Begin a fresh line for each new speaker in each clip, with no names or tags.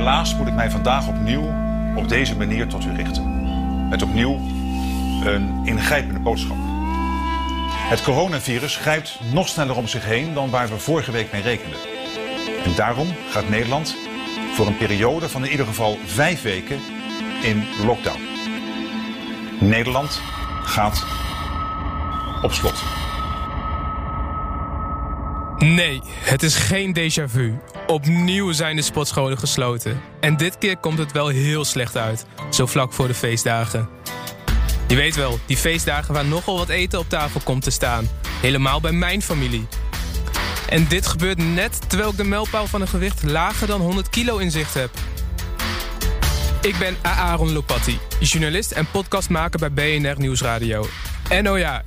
helaas moet ik mij vandaag opnieuw op deze manier tot u richten. Met opnieuw een ingrijpende boodschap. Het coronavirus grijpt nog sneller om zich heen dan waar we vorige week mee rekenden. En daarom gaat Nederland voor een periode van in ieder geval vijf weken in lockdown. Nederland gaat op slot.
Nee, het is geen déjà vu. Opnieuw zijn de sportscholen gesloten. En dit keer komt het wel heel slecht uit, zo vlak voor de feestdagen. Je weet wel, die feestdagen waar nogal wat eten op tafel komt te staan. Helemaal bij mijn familie. En dit gebeurt net terwijl ik de mijlpaal van een gewicht lager dan 100 kilo in zicht heb. Ik ben Aaron Lopatti, journalist en podcastmaker bij BNR Nieuwsradio. En oh ja,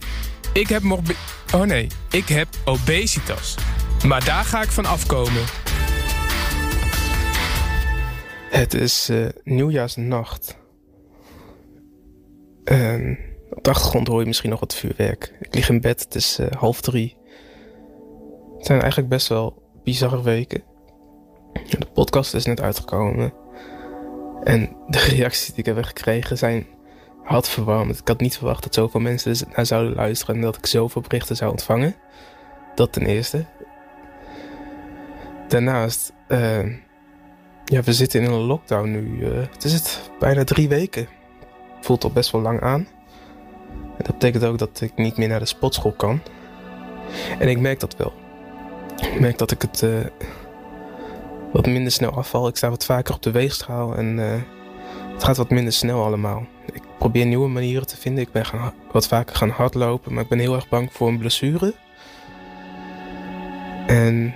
ik heb morbi... Oh nee, ik heb obesitas. Maar daar ga ik van afkomen. Het is uh, nieuwjaarsnacht. En op de achtergrond hoor je misschien nog wat vuurwerk. Ik lig in bed, het is uh, half drie. Het zijn eigenlijk best wel bizarre weken. De podcast is net uitgekomen. En de reacties die ik heb gekregen zijn hartverwarmend. Ik had niet verwacht dat zoveel mensen naar zouden luisteren en dat ik zoveel berichten zou ontvangen. Dat ten eerste. Daarnaast, uh, ja, we zitten in een lockdown nu. Het is het bijna drie weken. Voelt al best wel lang aan. En dat betekent ook dat ik niet meer naar de sportschool kan. En ik merk dat wel. Ik merk dat ik het uh, wat minder snel afval. Ik sta wat vaker op de weegschaal en het gaat wat minder snel allemaal. Ik probeer nieuwe manieren te vinden. Ik ben gaan, wat vaker gaan hardlopen, maar ik ben heel erg bang voor een blessure. En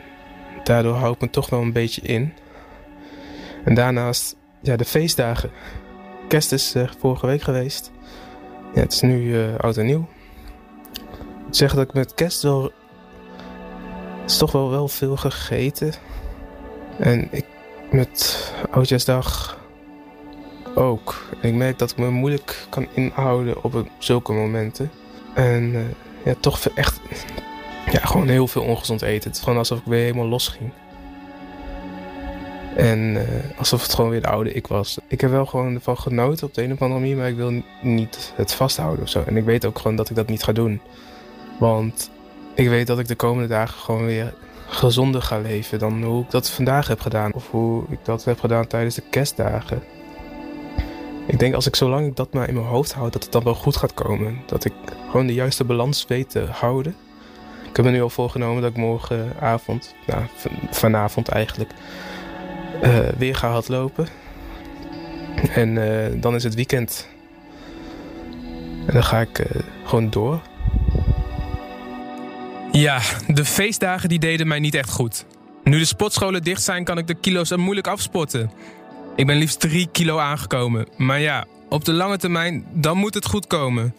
daardoor hou ik me toch wel een beetje in. En daarnaast, ja, de feestdagen. Kerst is uh, vorige week geweest. Ja, het is nu uh, oud en nieuw. Ik zeggen dat ik met kerst wel... Is toch wel, wel veel gegeten. En ik met Oudjaarsdag ook. Ik merk dat ik me moeilijk kan inhouden op zulke momenten. En uh, ja, toch echt ja, gewoon heel veel ongezond eten. Het is gewoon alsof ik weer helemaal los ging. En uh, alsof het gewoon weer de oude ik was. Ik heb wel gewoon ervan genoten op de een of andere manier, maar ik wil niet het vasthouden of zo. En ik weet ook gewoon dat ik dat niet ga doen. Want ik weet dat ik de komende dagen gewoon weer gezonder ga leven dan hoe ik dat vandaag heb gedaan. Of hoe ik dat heb gedaan tijdens de kerstdagen. Ik denk als ik zolang ik dat maar in mijn hoofd houd, dat het dan wel goed gaat komen. Dat ik gewoon de juiste balans weet te houden. Ik heb me nu al voorgenomen dat ik morgenavond, nou vanavond eigenlijk, uh, weer ga hardlopen. En uh, dan is het weekend. En dan ga ik uh, gewoon door. Ja, de feestdagen die deden mij niet echt goed. Nu de sportscholen dicht zijn, kan ik de kilo's er moeilijk afsporten. Ik ben liefst 3 kilo aangekomen. Maar ja, op de lange termijn, dan moet het goed komen.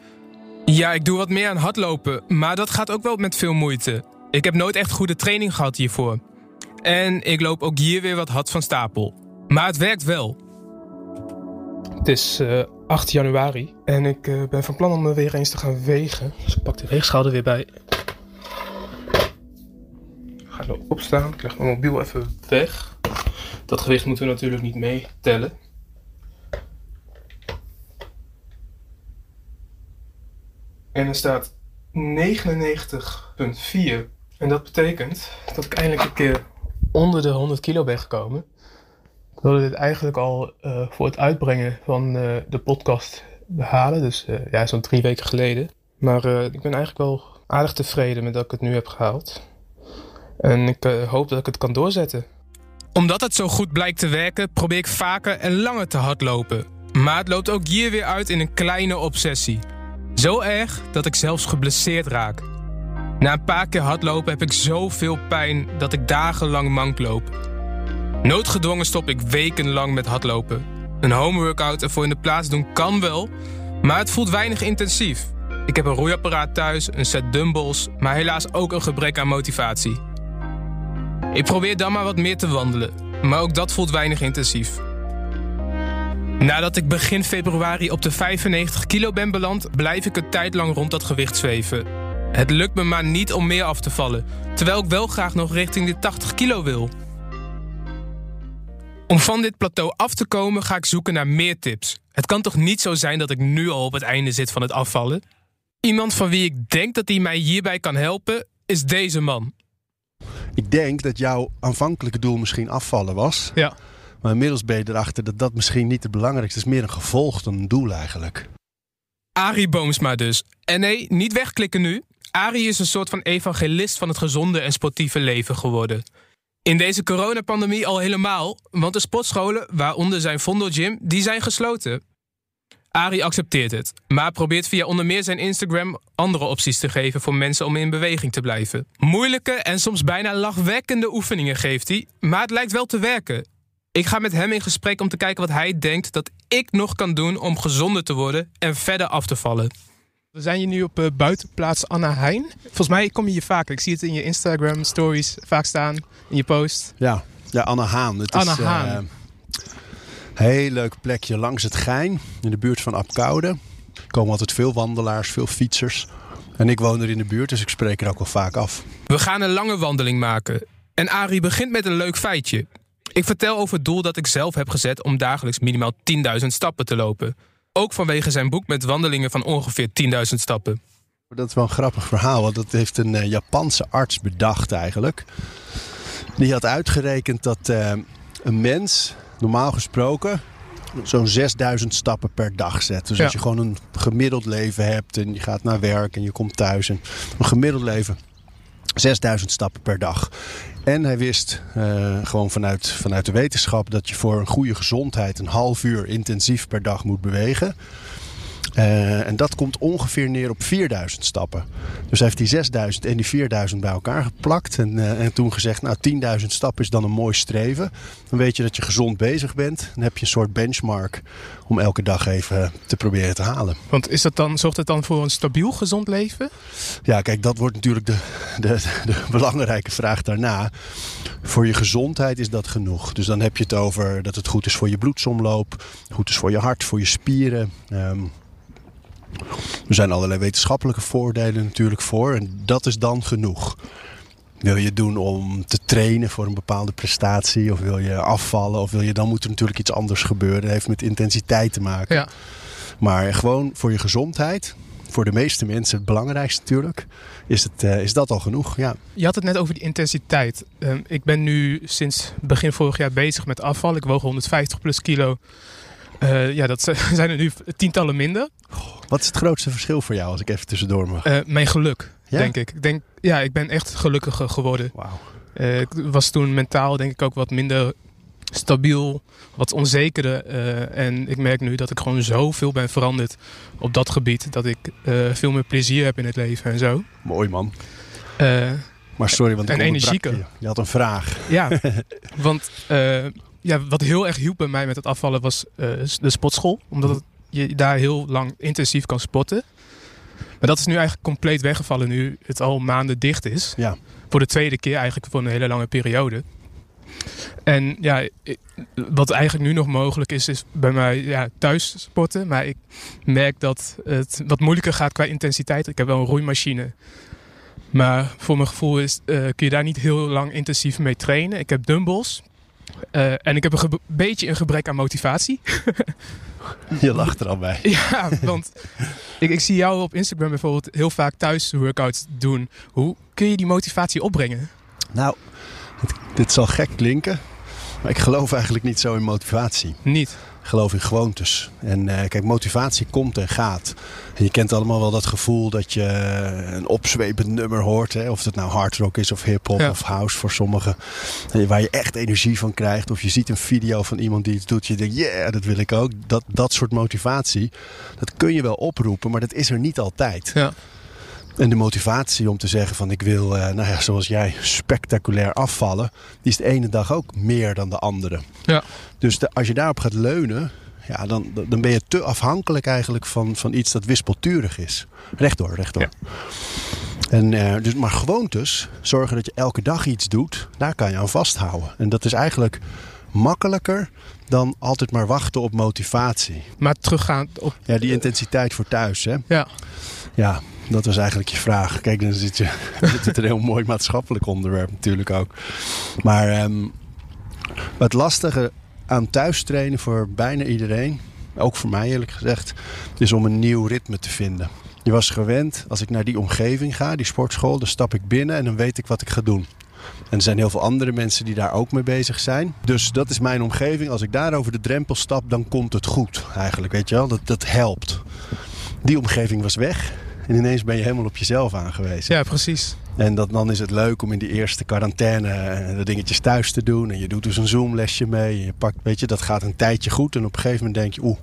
Ja, ik doe wat meer aan hardlopen, maar dat gaat ook wel met veel moeite. Ik heb nooit echt goede training gehad hiervoor. En ik loop ook hier weer wat hard van stapel. Maar het werkt wel. Het is uh, 8 januari en ik uh, ben van plan om me weer eens te gaan wegen. Dus ik pak de weegschaal er weer bij. Ik ga zo opstaan. Ik leg mijn mobiel even weg. Dat gewicht moeten we natuurlijk niet meetellen. En er staat 99,4. En dat betekent dat ik eindelijk een keer onder de 100 kilo ben gekomen. Ik wilde dit eigenlijk al uh, voor het uitbrengen van uh, de podcast behalen. Dus uh, ja, zo'n drie weken geleden. Maar ik ben eigenlijk wel aardig tevreden met dat ik het nu heb gehaald. En ik hoop dat ik het kan doorzetten omdat het zo goed blijkt te werken, probeer ik vaker en langer te hardlopen. Maar het loopt ook hier weer uit in een kleine obsessie. Zo erg dat ik zelfs geblesseerd raak. Na een paar keer hardlopen heb ik zoveel pijn dat ik dagenlang mank loop. Noodgedwongen stop ik wekenlang met hardlopen. Een homeworkout ervoor in de plaats doen kan wel, maar het voelt weinig intensief. Ik heb een roeiapparaat thuis, een set dumbbells, maar helaas ook een gebrek aan motivatie. Ik probeer dan maar wat meer te wandelen, maar ook dat voelt weinig intensief. Nadat ik begin februari op de 95 kilo ben beland, blijf ik een tijd lang rond dat gewicht zweven. Het lukt me maar niet om meer af te vallen, terwijl ik wel graag nog richting de 80 kilo wil. Om van dit plateau af te komen ga ik zoeken naar meer tips. Het kan toch niet zo zijn dat ik nu al op het einde zit van het afvallen? Iemand van wie ik denk dat hij mij hierbij kan helpen, is deze man.
Ik denk dat jouw aanvankelijke doel misschien afvallen was.
Ja.
Maar inmiddels ben je erachter dat dat misschien niet het belangrijkste is. meer een gevolg dan een doel eigenlijk.
Arie Boomsma dus. En nee, niet wegklikken nu. Arie is een soort van evangelist van het gezonde en sportieve leven geworden. In deze coronapandemie al helemaal, want de sportscholen, waaronder zijn Vondo Gym, die zijn gesloten. Arie accepteert het, maar probeert via onder meer zijn Instagram andere opties te geven voor mensen om in beweging te blijven. Moeilijke en soms bijna lachwekkende oefeningen geeft hij, maar het lijkt wel te werken. Ik ga met hem in gesprek om te kijken wat hij denkt dat ik nog kan doen om gezonder te worden en verder af te vallen. We zijn hier nu op uh, buitenplaats Anna Heijn. Volgens mij kom je hier vaker. Ik zie het in je Instagram stories vaak staan, in je post.
Ja, ja Anna Haan. Het
Anna
is,
Haan.
Uh, heel leuk plekje langs het Gein, in de buurt van Apkoude. Er komen altijd veel wandelaars, veel fietsers. En ik woon er in de buurt, dus ik spreek er ook wel vaak af.
We gaan een lange wandeling maken. En Arie begint met een leuk feitje. Ik vertel over het doel dat ik zelf heb gezet om dagelijks minimaal 10.000 stappen te lopen. Ook vanwege zijn boek met wandelingen van ongeveer 10.000 stappen.
Dat is wel een grappig verhaal, want dat heeft een uh, Japanse arts bedacht eigenlijk. Die had uitgerekend dat uh, een mens normaal gesproken zo'n 6000 stappen per dag zet. Dus
Ja.
als je gewoon een gemiddeld leven hebt en je gaat naar werk en je komt thuis en een gemiddeld leven 6000 stappen per dag. En hij wist eh, gewoon vanuit, vanuit de wetenschap dat je voor een goede gezondheid een half uur intensief per dag moet bewegen. Eh, en dat komt ongeveer neer op 4000 stappen. Dus hij heeft die 6000 en die 4000 bij elkaar geplakt. En, eh, en toen gezegd, nou 10.000 stappen is dan een mooi streven. Dan weet je dat je gezond bezig bent. Dan heb je een soort benchmark om elke dag even te proberen te halen.
Want is dat dan, zorgt het dan voor een stabiel gezond leven?
Ja, kijk, dat wordt natuurlijk de, de, de belangrijke vraag daarna. Voor je gezondheid is dat genoeg. Dus dan heb je het over dat het goed is voor je bloedsomloop, goed is voor je hart, voor je spieren. Ehm, er zijn allerlei wetenschappelijke voordelen natuurlijk voor. En dat is dan genoeg. Wil je het doen om te trainen voor een bepaalde prestatie? Of wil je afvallen? Of wil je, dan moet er natuurlijk iets anders gebeuren. Dat heeft met intensiteit te maken.
Ja.
Maar gewoon voor je gezondheid, voor de meeste mensen het belangrijkste natuurlijk, is, het, eh, is dat al genoeg. Ja.
Je had het net over die intensiteit. Ehm, ik ben nu sinds begin vorig jaar bezig met afval. Ik woog 150 plus kilo. Eh, ja, dat zijn er nu tientallen minder.
Wat is het grootste verschil voor jou als ik even tussendoor mag?
Eh, mijn geluk,
Ja?
denk ik. ik denk, ja, ik ben echt gelukkiger geworden.
Wauw.
Eh, ik was toen mentaal denk ik ook wat minder stabiel, wat onzekerder. en ik merk nu dat ik gewoon zoveel ben veranderd op dat gebied. Dat ik veel meer plezier heb in het leven en zo.
Mooi man. Maar sorry, want ik
En energieker.
Je. je had een vraag.
ja, want ja, wat heel erg hielp bij mij met het afvallen was eh, de sportschool. Omdat het, je daar heel lang intensief kan sporten. Maar dat is nu eigenlijk compleet weggevallen nu het al maanden dicht is.
Ja.
Voor de tweede keer eigenlijk voor een hele lange periode. En ja, wat eigenlijk nu nog mogelijk is, is bij mij ja, thuis sporten. Maar ik merk dat het wat moeilijker gaat qua intensiteit. Ik heb wel een roeimachine. Maar voor mijn gevoel is, eh, kun je daar niet heel lang intensief mee trainen. Ik heb dumbbells. Eh, en ik heb een beetje een gebrek aan motivatie.
Je lacht er al bij.
ja, want ik, ik zie jou op Instagram bijvoorbeeld heel vaak thuis workouts doen. Hoe kun je die motivatie opbrengen?
Nou, het- dit zal gek klinken. Maar ik geloof eigenlijk niet zo in motivatie.
Niet.
Geloof in gewoontes. En eh, kijk, motivatie komt en gaat. En je kent allemaal wel dat gevoel dat je een opzwepend nummer hoort. Hè? Of het nou hard rock is of hip-hop
Ja.
of house voor sommigen. En Waar je echt energie van krijgt. Of je ziet een video van iemand die iets doet. Je denkt, yeah, dat wil ik ook. Dat, dat soort motivatie, dat kun je wel oproepen. Maar dat is er niet altijd.
Ja.
En de motivatie om te zeggen van ik wil, eh, nou ja, zoals jij, spectaculair afvallen. Die is de ene dag ook meer dan de andere.
Ja.
Dus de- als je daarop gaat leunen, ja, dan, dan ben je te afhankelijk eigenlijk van, van iets dat wispelturig is. Rechtdoor, rechtdoor.
Ja.
En, eh, dus, maar gewoontes, zorgen dat je elke dag iets doet, daar kan je aan vasthouden. En dat is eigenlijk makkelijker dan altijd maar wachten op motivatie.
Maar teruggaan op...
Ja, die intensiteit voor thuis, hè?
Ja,
Ja, dat was eigenlijk je vraag. Kijk, dan zit je dan zit het een heel mooi maatschappelijk onderwerp natuurlijk ook. Maar, maar het lastige aan thuis trainen voor bijna iedereen, ook voor mij eerlijk gezegd, is om een nieuw ritme te vinden. Je was gewend, als ik naar die omgeving ga, die sportschool, dan stap ik binnen en dan weet ik wat ik ga doen. En er zijn heel veel andere mensen die daar ook mee bezig zijn. Dus dat is mijn omgeving. Als ik daar over de drempel stap, dan komt het goed. Eigenlijk, weet je wel. Dat, dat helpt. Die omgeving was weg. En ineens ben je helemaal op jezelf aangewezen.
Ja, precies.
En dat, dan is het leuk om in die eerste quarantaine eh, de dingetjes thuis te doen. En je doet dus een Zoom-lesje mee. Je pakt, weet je, dat gaat een tijdje goed. En op een gegeven moment denk je, oeh,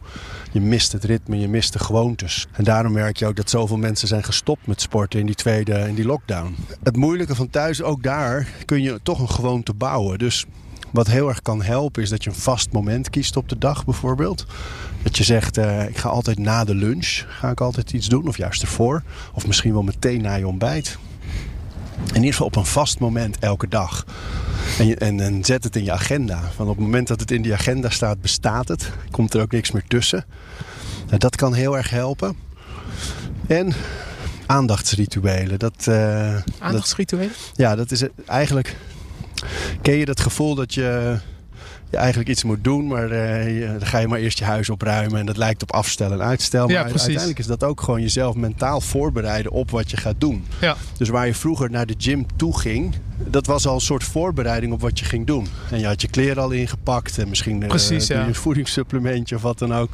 je mist het ritme, je mist de gewoontes. En daarom merk je ook dat zoveel mensen zijn gestopt met sporten in die tweede, in die lockdown. Het moeilijke van thuis, ook daar kun je toch een gewoonte bouwen. Dus wat heel erg kan helpen is dat je een vast moment kiest op de dag bijvoorbeeld. Dat je zegt, uh, ik ga altijd na de lunch ga ik altijd iets doen. Of juist ervoor. Of misschien wel meteen na je ontbijt. In ieder geval op een vast moment elke dag. En, je, en, en, zet het in je agenda. Want op het moment dat het in die agenda staat, bestaat het. Komt er ook niks meer tussen. Nou, dat kan heel erg helpen. En aandachtsrituelen. Dat, uh,
aandachtsrituelen?
Dat, ja, dat is eigenlijk... Ken je dat gevoel dat je je eigenlijk iets moet doen, maar uh, dan ga je maar eerst je huis opruimen en dat lijkt op afstellen en uitstel.
Ja,
maar uiteindelijk is dat ook gewoon jezelf mentaal voorbereiden op wat je gaat doen.
Ja.
Dus waar je vroeger naar de gym toe ging, dat was al een soort voorbereiding op wat je ging doen. En je had je kleren al ingepakt en misschien uh,
Precies, ja.
een voedingssupplementje of wat dan ook.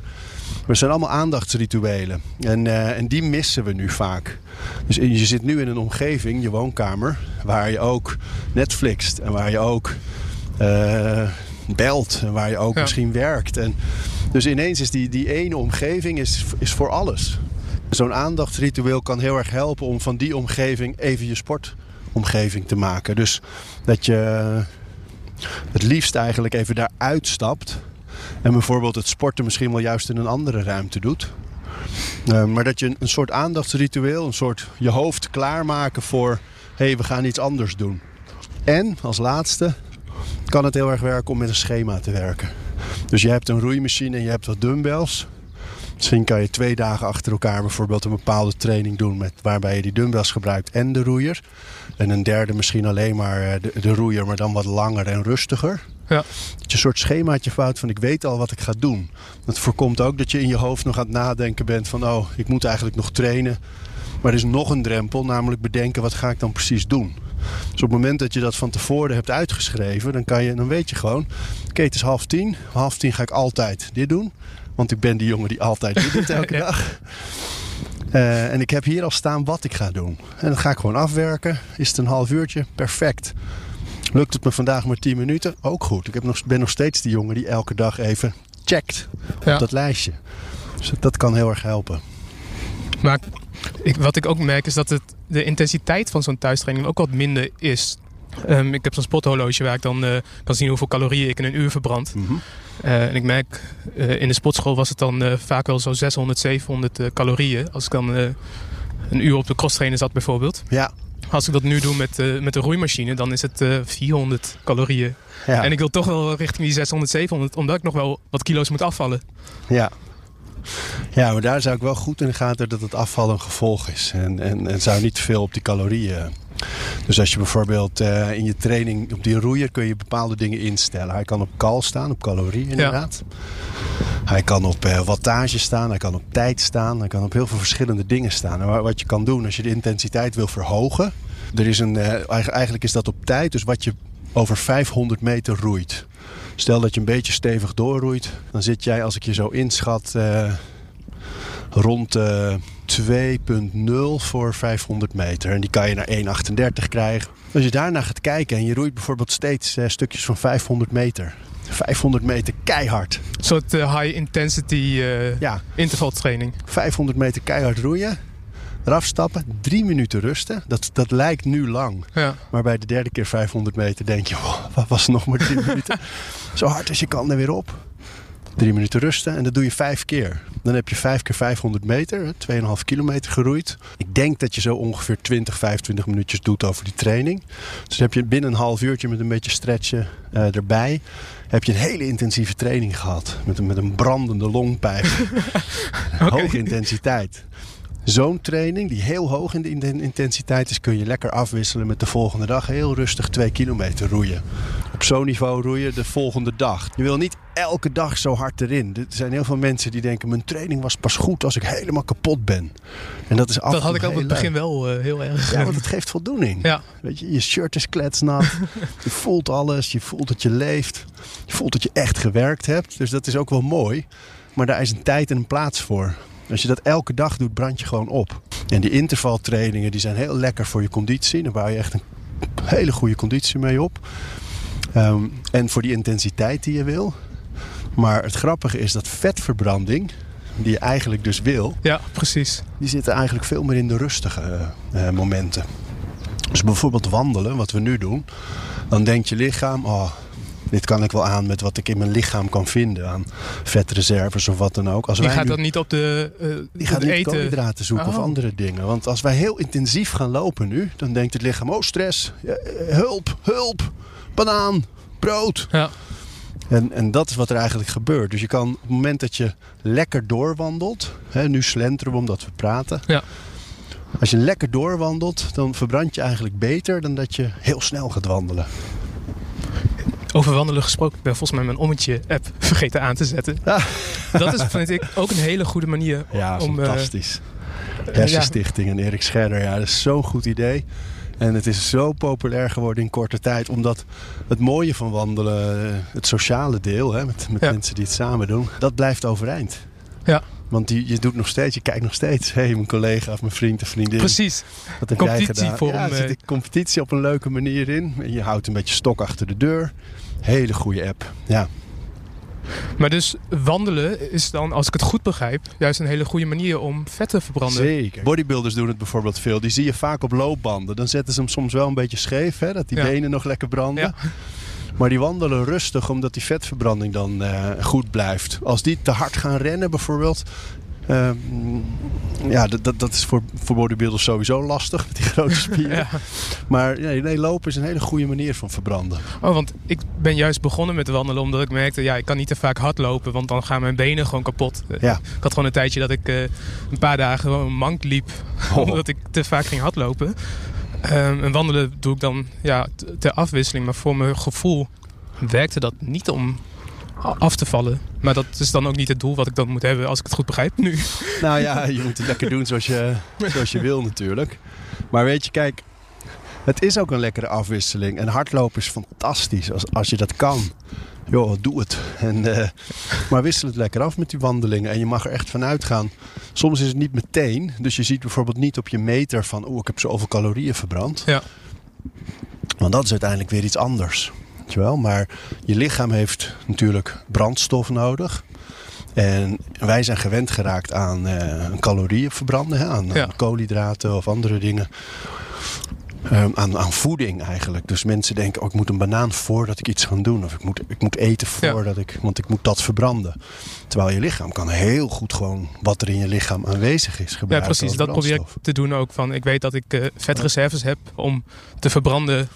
Maar het zijn allemaal aandachtsrituelen. En, uh, en die missen we nu vaak. Dus je zit nu in een omgeving, je woonkamer, waar je ook Netflixt en waar je ook uh, belt en waar je ook
Ja.
misschien werkt. En dus ineens is die, die ene omgeving is, is voor alles. Zo'n aandachtsritueel kan heel erg helpen om van die omgeving even je sportomgeving te maken. Dus dat je het liefst eigenlijk even daar uitstapt. En bijvoorbeeld het sporten misschien wel juist in een andere ruimte doet. Uh, maar dat je een, een soort aandachtsritueel, een soort je hoofd klaarmaken voor... hé, hey, we gaan iets anders doen. En als laatste kan het heel erg werken om met een schema te werken. Dus je hebt een roeimachine en je hebt wat dumbbells. Misschien kan je twee dagen achter elkaar bijvoorbeeld een bepaalde training doen... Met, waarbij je die dumbbells gebruikt en de roeier. En een derde misschien alleen maar de, de roeier, maar dan wat langer en rustiger.
Ja.
Dat je een soort schemaatje fout van ik weet al wat ik ga doen. Dat voorkomt ook dat je in je hoofd nog aan het nadenken bent van... oh, ik moet eigenlijk nog trainen. Maar er is nog een drempel, namelijk bedenken wat ga ik dan precies doen. Dus op het moment dat je dat van tevoren hebt uitgeschreven, dan, kan je, dan weet je gewoon: oké, okay, het is half tien. Half tien ga ik altijd dit doen. Want ik ben die jongen die altijd dit doet elke
Ja.
dag. Uh, en ik heb hier al staan wat ik ga doen. En dat ga ik gewoon afwerken. Is het een half uurtje? Perfect. Lukt het me vandaag maar 10 minuten? Ook goed. Ik heb nog, ben nog steeds die jongen die elke dag even checkt
Ja.
op dat lijstje. Dus dat, dat kan heel erg helpen.
Maar ik, wat ik ook merk is dat het, de intensiteit van zo'n thuistraining ook wat minder is. Um, ik heb zo'n spothorloge waar ik dan uh, kan zien hoeveel calorieën ik in een uur verbrand.
Mm -hmm.
uh, en ik merk, uh, in de sportschool was het dan vaak wel zo 600, 700 calorieën. Als ik dan een uur op de crosstrainer zat bijvoorbeeld.
Ja.
Als ik dat nu doe met, met de roeimachine, dan is het 400 calorieën.
Ja.
En ik wil toch wel richting die 600, 700, omdat ik nog wel wat kilo's moet afvallen.
Ja. Ja, maar daar zou ik wel goed in de gaten dat het afval een gevolg is. En, en, en zou niet veel op die calorieën. Dus als je bijvoorbeeld uh, in je training op die roeier kun je bepaalde dingen instellen. Hij kan op kal staan, op calorieën inderdaad. Ja. Hij kan op uh, wattage staan, hij kan op tijd staan, hij kan op heel veel verschillende dingen staan. En wat je kan doen als je de intensiteit wil verhogen. Er is een, uh, eigenlijk is dat op tijd, dus wat je over 500 meter roeit. Stel dat je een beetje stevig doorroeit, dan zit jij, als ik je zo inschat, uh, rond uh, 2,0 voor 500 meter. En die kan je naar 1,38 krijgen. Als je daarna gaat kijken en je roeit bijvoorbeeld steeds uh, stukjes van 500 meter. 500 meter keihard.
Een soort uh, high intensity uh, ja. intervaltraining.
500 meter keihard roeien. Eraf stappen, drie minuten rusten. Dat, dat lijkt nu lang.
Ja.
Maar bij de derde keer 500 meter denk je, wat was nog maar drie minuten? Zo hard als je kan er weer op. Drie minuten rusten en dat doe je vijf keer. Dan heb je vijf keer 500 meter, 2,5 kilometer geroeid. Ik denk dat je zo ongeveer 20, 25 minuutjes doet over die training. Dus heb je binnen een half uurtje met een beetje stretchen uh, erbij... heb je een hele intensieve training gehad. Met een, met een brandende longpijp. okay. Hoge intensiteit. Zo'n training, die heel hoog in de intensiteit is, kun je lekker afwisselen met de volgende dag heel rustig 2 kilometer roeien. op zo'n niveau roeien de volgende dag. Je wil niet elke dag zo hard erin. Er zijn heel veel mensen die denken: mijn training was pas goed als ik helemaal kapot ben. En dat is af
Dat had ik op het begin wel uh, heel erg.
Ja, want het geeft voldoening.
Ja.
Weet je, je shirt is kletsnat. je voelt alles. Je voelt dat je leeft. Je voelt dat je echt gewerkt hebt. Dus dat is ook wel mooi. Maar daar is een tijd en een plaats voor. Als je dat elke dag doet, brand je gewoon op. En die intervaltrainingen die zijn heel lekker voor je conditie. Daar bouw je echt een hele goede conditie mee op. Um, en voor die intensiteit die je wil. Maar het grappige is dat vetverbranding, die je eigenlijk dus wil...
Ja, precies.
Die zitten eigenlijk veel meer in de rustige uh, momenten. Dus bijvoorbeeld wandelen, wat we nu doen. Dan denkt je lichaam, oh, dit kan ik wel aan met wat ik in mijn lichaam kan vinden aan vetreserves of wat dan ook.
Als die wij gaat nu, dan niet op de uh,
Die gaat niet koolhydraten zoeken oh. of andere dingen. Want als wij heel intensief gaan lopen nu, dan denkt het lichaam, oh stress, hulp, hulp, banaan, brood.
Ja.
En, en dat is wat er eigenlijk gebeurt. Dus je kan op het moment dat je lekker doorwandelt, hè, nu slenteren we omdat we praten.
Ja.
Als je lekker doorwandelt, dan verbrand je eigenlijk beter dan dat je heel snel gaat wandelen.
Over wandelen gesproken, ik ben volgens mij mijn ommetje-app vergeten aan te zetten. Dat is, vind ik, ook een hele goede manier
ja,
om...
fantastisch. Uh, Hersenstichting en Erik Scherder, ja, dat is zo'n goed idee. En het is zo populair geworden in korte tijd. Omdat het mooie van wandelen, het sociale deel, hè, met, met ja. mensen die het samen doen, dat blijft overeind.
Ja.
Want die, je doet nog steeds, je kijkt nog steeds. Hé, hey, mijn collega of mijn vriend of vriendin.
Precies.
Wat heb
competitie
jij gedaan?
Voor
ja, er zit een competitie op een leuke manier in. Je houdt een beetje stok achter de deur. Hele goede app. Ja.
Maar dus wandelen is dan, als ik het goed begrijp, juist een hele goede manier om vet te verbranden.
Zeker. Bodybuilders doen het bijvoorbeeld veel. Die zie je vaak op loopbanden. Dan zetten ze hem soms wel een beetje scheef, hè, dat die ja. benen nog lekker branden. Ja. Maar die wandelen rustig omdat die vetverbranding dan uh, goed blijft. Als die te hard gaan rennen bijvoorbeeld, uh, ja, dat, dat is voor, voor bodybuilders sowieso lastig met die grote spieren. ja. Maar nee, nee, lopen is een hele goede manier van verbranden.
Oh, want ik ben juist begonnen met wandelen omdat ik merkte, ja, ik kan niet te vaak hardlopen, want dan gaan mijn benen gewoon kapot.
Ja.
Ik had gewoon een tijdje dat ik uh, een paar dagen gewoon mank liep, oh. omdat ik te vaak ging hardlopen. Um, en wandelen doe ik dan ja, ter afwisseling, maar voor mijn gevoel werkte dat niet om af te vallen. Maar dat is dan ook niet het doel wat ik dan moet hebben, als ik het goed begrijp nu.
Nou ja, je moet het lekker doen zoals je, zoals je wil natuurlijk. Maar weet je, kijk, het is ook een lekkere afwisseling. En hardlopen is fantastisch als, als je dat kan. Joh, doe het. En, uh, maar wissel het lekker af met die wandelingen. En je mag er echt van uitgaan. Soms is het niet meteen. Dus je ziet bijvoorbeeld niet op je meter van... oeh, ik heb zoveel calorieën verbrand.
Ja.
Want dat is uiteindelijk weer iets anders. Weet je wel? Maar je lichaam heeft natuurlijk brandstof nodig. En wij zijn gewend geraakt aan uh, calorieën verbranden. Hè? Aan,
Ja.
aan koolhydraten of andere dingen. Um, aan, aan voeding eigenlijk. Dus mensen denken, oh, ik moet een banaan voordat ik iets ga doen. Of ik moet, ik moet eten voordat ik... Want ik moet dat verbranden. Terwijl je lichaam kan heel goed gewoon wat er in je lichaam aanwezig is
Ja,
gebruiken.
precies.
als
Dat probeer ik te doen ook. Van, ik weet dat ik eh, vetreserves heb om te verbranden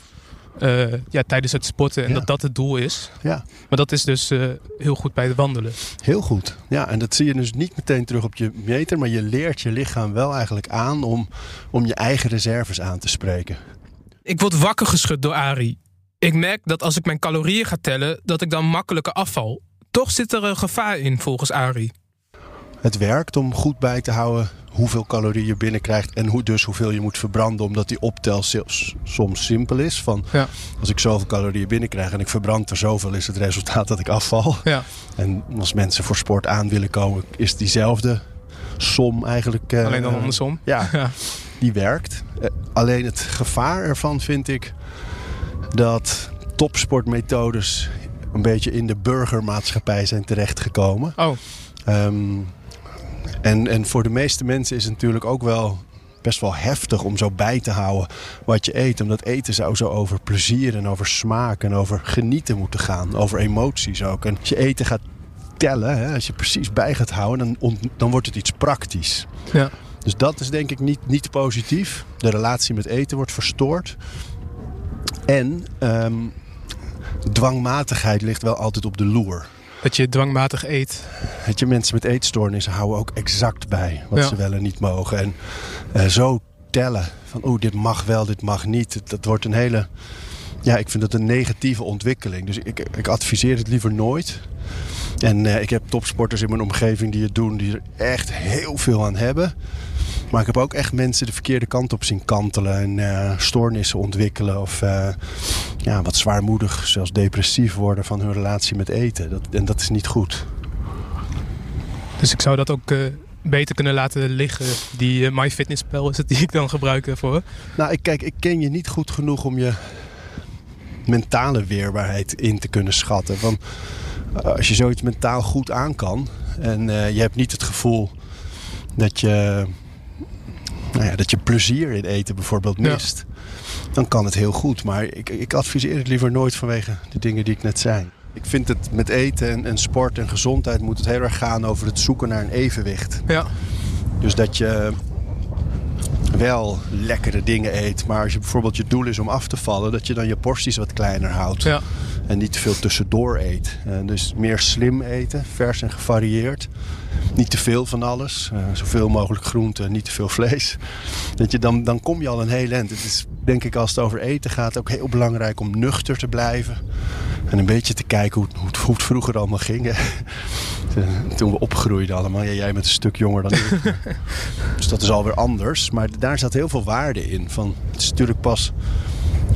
eh, ja, tijdens het sporten. En
Ja.
dat dat het doel is.
Ja,
Maar dat is dus eh, heel goed bij het wandelen.
heel goed. Ja, en dat zie je dus niet meteen terug op je meter. Maar je leert je lichaam wel eigenlijk aan om, om je eigen reserves aan te spreken.
Ik word wakker geschud door Ari. Ik merk dat als ik mijn calorieën ga tellen, dat ik dan makkelijker afval. Toch zit er een gevaar in volgens Ari.
Het werkt om goed bij te houden hoeveel calorieën je binnenkrijgt en hoe, dus hoeveel je moet verbranden. Omdat die optel soms simpel is. Van
Ja.
als ik zoveel calorieën binnenkrijg en ik verbrand er zoveel, is het resultaat dat ik afval.
Ja.
En als mensen voor sport aan willen komen, is diezelfde som eigenlijk. eh,
Alleen dan andersom.
Ja,
Ja.
die werkt. Eh, alleen het gevaar ervan vind ik dat topsportmethodes een beetje in de burgermaatschappij zijn terechtgekomen.
Oh,
Ehm, en, en voor de meeste mensen is het natuurlijk ook wel best wel heftig om zo bij te houden wat je eet. Omdat eten zou zo over plezier en over smaak en over genieten moeten gaan. Over emoties ook. En als je eten gaat tellen, hè, als je precies bij gaat houden, dan, dan wordt het iets praktisch.
ja.
Dus dat is denk ik niet, niet positief. De relatie met eten wordt verstoord. En ehm, dwangmatigheid ligt wel altijd op de loer.
Dat je dwangmatig eet.
Weet je, mensen met eetstoornissen houden ook exact bij wat
Ja.
ze wel en niet mogen. En eh, zo tellen van, oeh, dit mag wel, dit mag niet. Dat wordt een hele ja, ik vind het een negatieve ontwikkeling. Dus ik, ik adviseer het liever nooit. En eh, ik heb topsporters in mijn omgeving die het doen, die er echt heel veel aan hebben. Maar ik heb ook echt mensen de verkeerde kant op zien kantelen en uh, stoornissen ontwikkelen. Of uh, ja, wat zwaarmoedig, zelfs depressief worden van hun relatie met eten. Dat, en dat is niet goed.
Dus ik zou dat ook uh, beter kunnen laten liggen. Die MyFitnessPal is het die ik dan gebruik voor.
Nou, ik, kijk, ik ken je niet goed genoeg om je mentale weerbaarheid in te kunnen schatten. Van, als je zoiets mentaal goed aan kan en je hebt niet het gevoel dat je nou ja, dat je plezier in eten bijvoorbeeld mist, dan kan het heel goed. Maar ik, ik adviseer het liever nooit vanwege de dingen die ik net zei. Ik vind het met eten en, en, sport en gezondheid moet het heel erg gaan over het zoeken naar een evenwicht.
Ja.
Dus dat je wel lekkere dingen eet, maar als je bijvoorbeeld je doel is om af te vallen, dat je dan je porties wat kleiner houdt.
Ja.
En niet te veel tussendoor eet. En dus meer slim eten, vers en gevarieerd. Niet te veel van alles. Uh, zoveel mogelijk groente, niet te veel vlees. Dat je, dan, dan kom je al een heel eind. Het is denk ik als het over eten gaat ook heel belangrijk om nuchter te blijven. En een beetje te kijken hoe, hoe, hoe het vroeger allemaal ging. Toen we opgroeiden allemaal. Ja, jij bent een stuk jonger dan ik. dus dat is alweer anders. Maar daar zat heel veel waarde in. Van, het is natuurlijk pas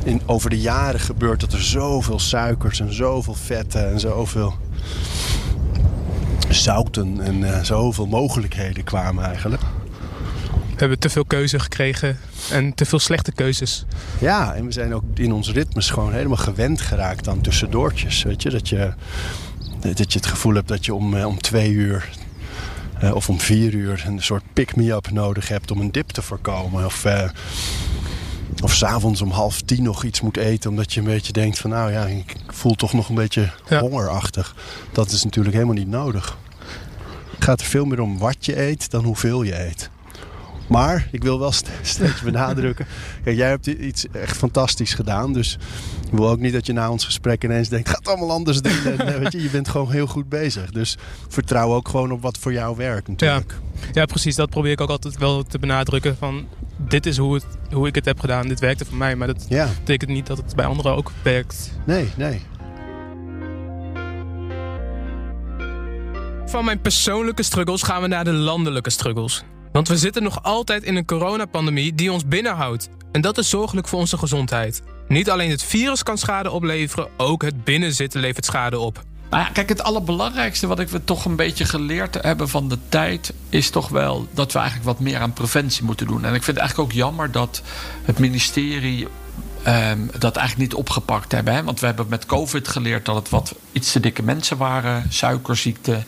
in, over de jaren gebeurt dat er zoveel suikers en zoveel vetten en zoveel zouten en uh, zoveel mogelijkheden kwamen eigenlijk.
We hebben te veel keuze gekregen en te veel slechte keuzes.
Ja, en we zijn ook in ons ritmes gewoon helemaal gewend geraakt aan tussendoortjes. Weet je, dat je, dat je het gevoel hebt dat je om, om twee uur uh, of om vier uur een soort pick-me-up nodig hebt om een dip te voorkomen. Of, of s'avonds om half tien nog iets moet eten omdat je een beetje denkt van nou ja, ik voel toch nog een beetje ja. hongerachtig. Dat is natuurlijk helemaal niet nodig. Het gaat er veel meer om wat je eet dan hoeveel je eet. Maar ik wil wel steeds benadrukken. Kijk, jij hebt iets echt fantastisch gedaan. Dus ik wil ook niet dat je na ons gesprek ineens denkt: ga het allemaal anders doen. En, weet je, je bent gewoon heel goed bezig. Dus vertrouw ook gewoon op wat voor jou werkt, natuurlijk.
Ja. ja, precies. Dat probeer ik ook altijd wel te benadrukken. Van dit is hoe, het, hoe ik het heb gedaan. Dit werkte voor mij. Maar dat ja. betekent niet dat het bij anderen ook werkt.
Nee, nee.
Van mijn persoonlijke struggles gaan we naar de landelijke struggles. Want we zitten nog altijd in een coronapandemie die ons binnenhoudt. En dat is zorgelijk voor onze gezondheid. Niet alleen het virus kan schade opleveren, ook het binnenzitten levert schade op.
Nou kijk, het allerbelangrijkste wat ik we toch een beetje geleerd hebben van de tijd... is toch wel dat we eigenlijk wat meer aan preventie moeten doen. En ik vind het eigenlijk ook jammer dat het ministerie um, dat eigenlijk niet opgepakt hebben. Hè? Want we hebben met COVID geleerd dat het wat iets te dikke mensen waren, suikerziekte.